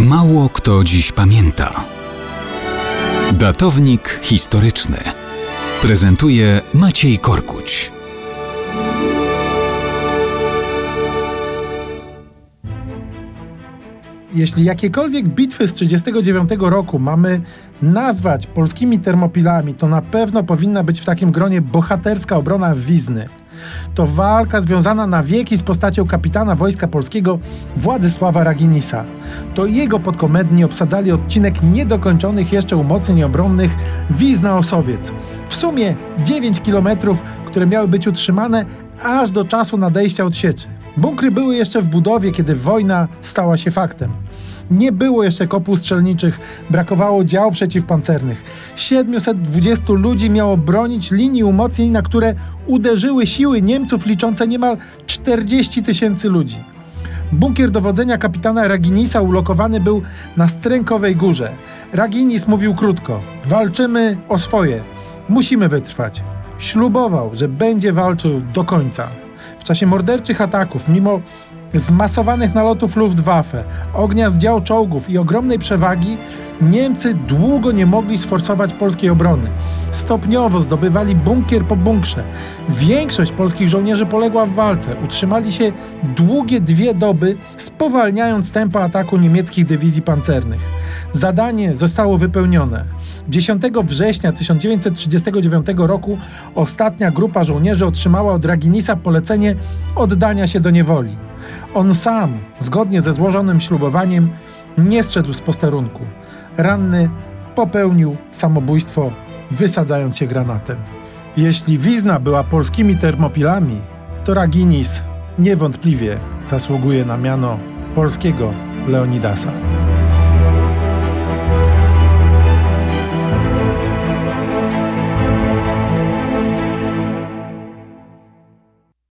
Mało kto dziś pamięta. Datownik historyczny prezentuje Maciej Korkuć. Jeśli jakiekolwiek bitwy z 1939 roku mamy nazwać polskimi termopilami, to na pewno powinna być w takim gronie bohaterska obrona Wizny. To walka związana na wieki z postacią kapitana Wojska Polskiego Władysława Raginisa. To jego podkomendni obsadzali odcinek niedokończonych jeszcze umocnień obronnych Wizna-Osowiec. W sumie 9 kilometrów, które miały być utrzymane aż do czasu nadejścia odsieczy. Bunkry były jeszcze w budowie, kiedy wojna stała się faktem. Nie było jeszcze kopuł strzelniczych, brakowało dział przeciwpancernych. 720 ludzi miało bronić linii umocnień, na które uderzyły siły Niemców liczące niemal 40 tysięcy ludzi. Bunkier dowodzenia kapitana Raginisa ulokowany był na Strękowej Górze. Raginis mówił krótko: Walczymy o swoje, musimy wytrwać. Ślubował, że będzie walczył do końca. W czasie morderczych ataków, mimo zmasowanych nalotów Luftwaffe, ognia z dział czołgów i ogromnej przewagi, Niemcy długo nie mogli sforsować polskiej obrony. Stopniowo zdobywali bunkier po bunkrze. Większość polskich żołnierzy poległa w walce. Utrzymali się długie dwie doby, spowalniając tempo ataku niemieckich dywizji pancernych. Zadanie zostało wypełnione. 10 września 1939 roku ostatnia grupa żołnierzy otrzymała od Raginisa polecenie oddania się do niewoli. On sam, zgodnie ze złożonym ślubowaniem, nie zszedł z posterunku. Ranny popełnił samobójstwo, wysadzając się granatem. Jeśli Wizna była polskimi termopilami, to Raginis niewątpliwie zasługuje na miano polskiego Leonidasa.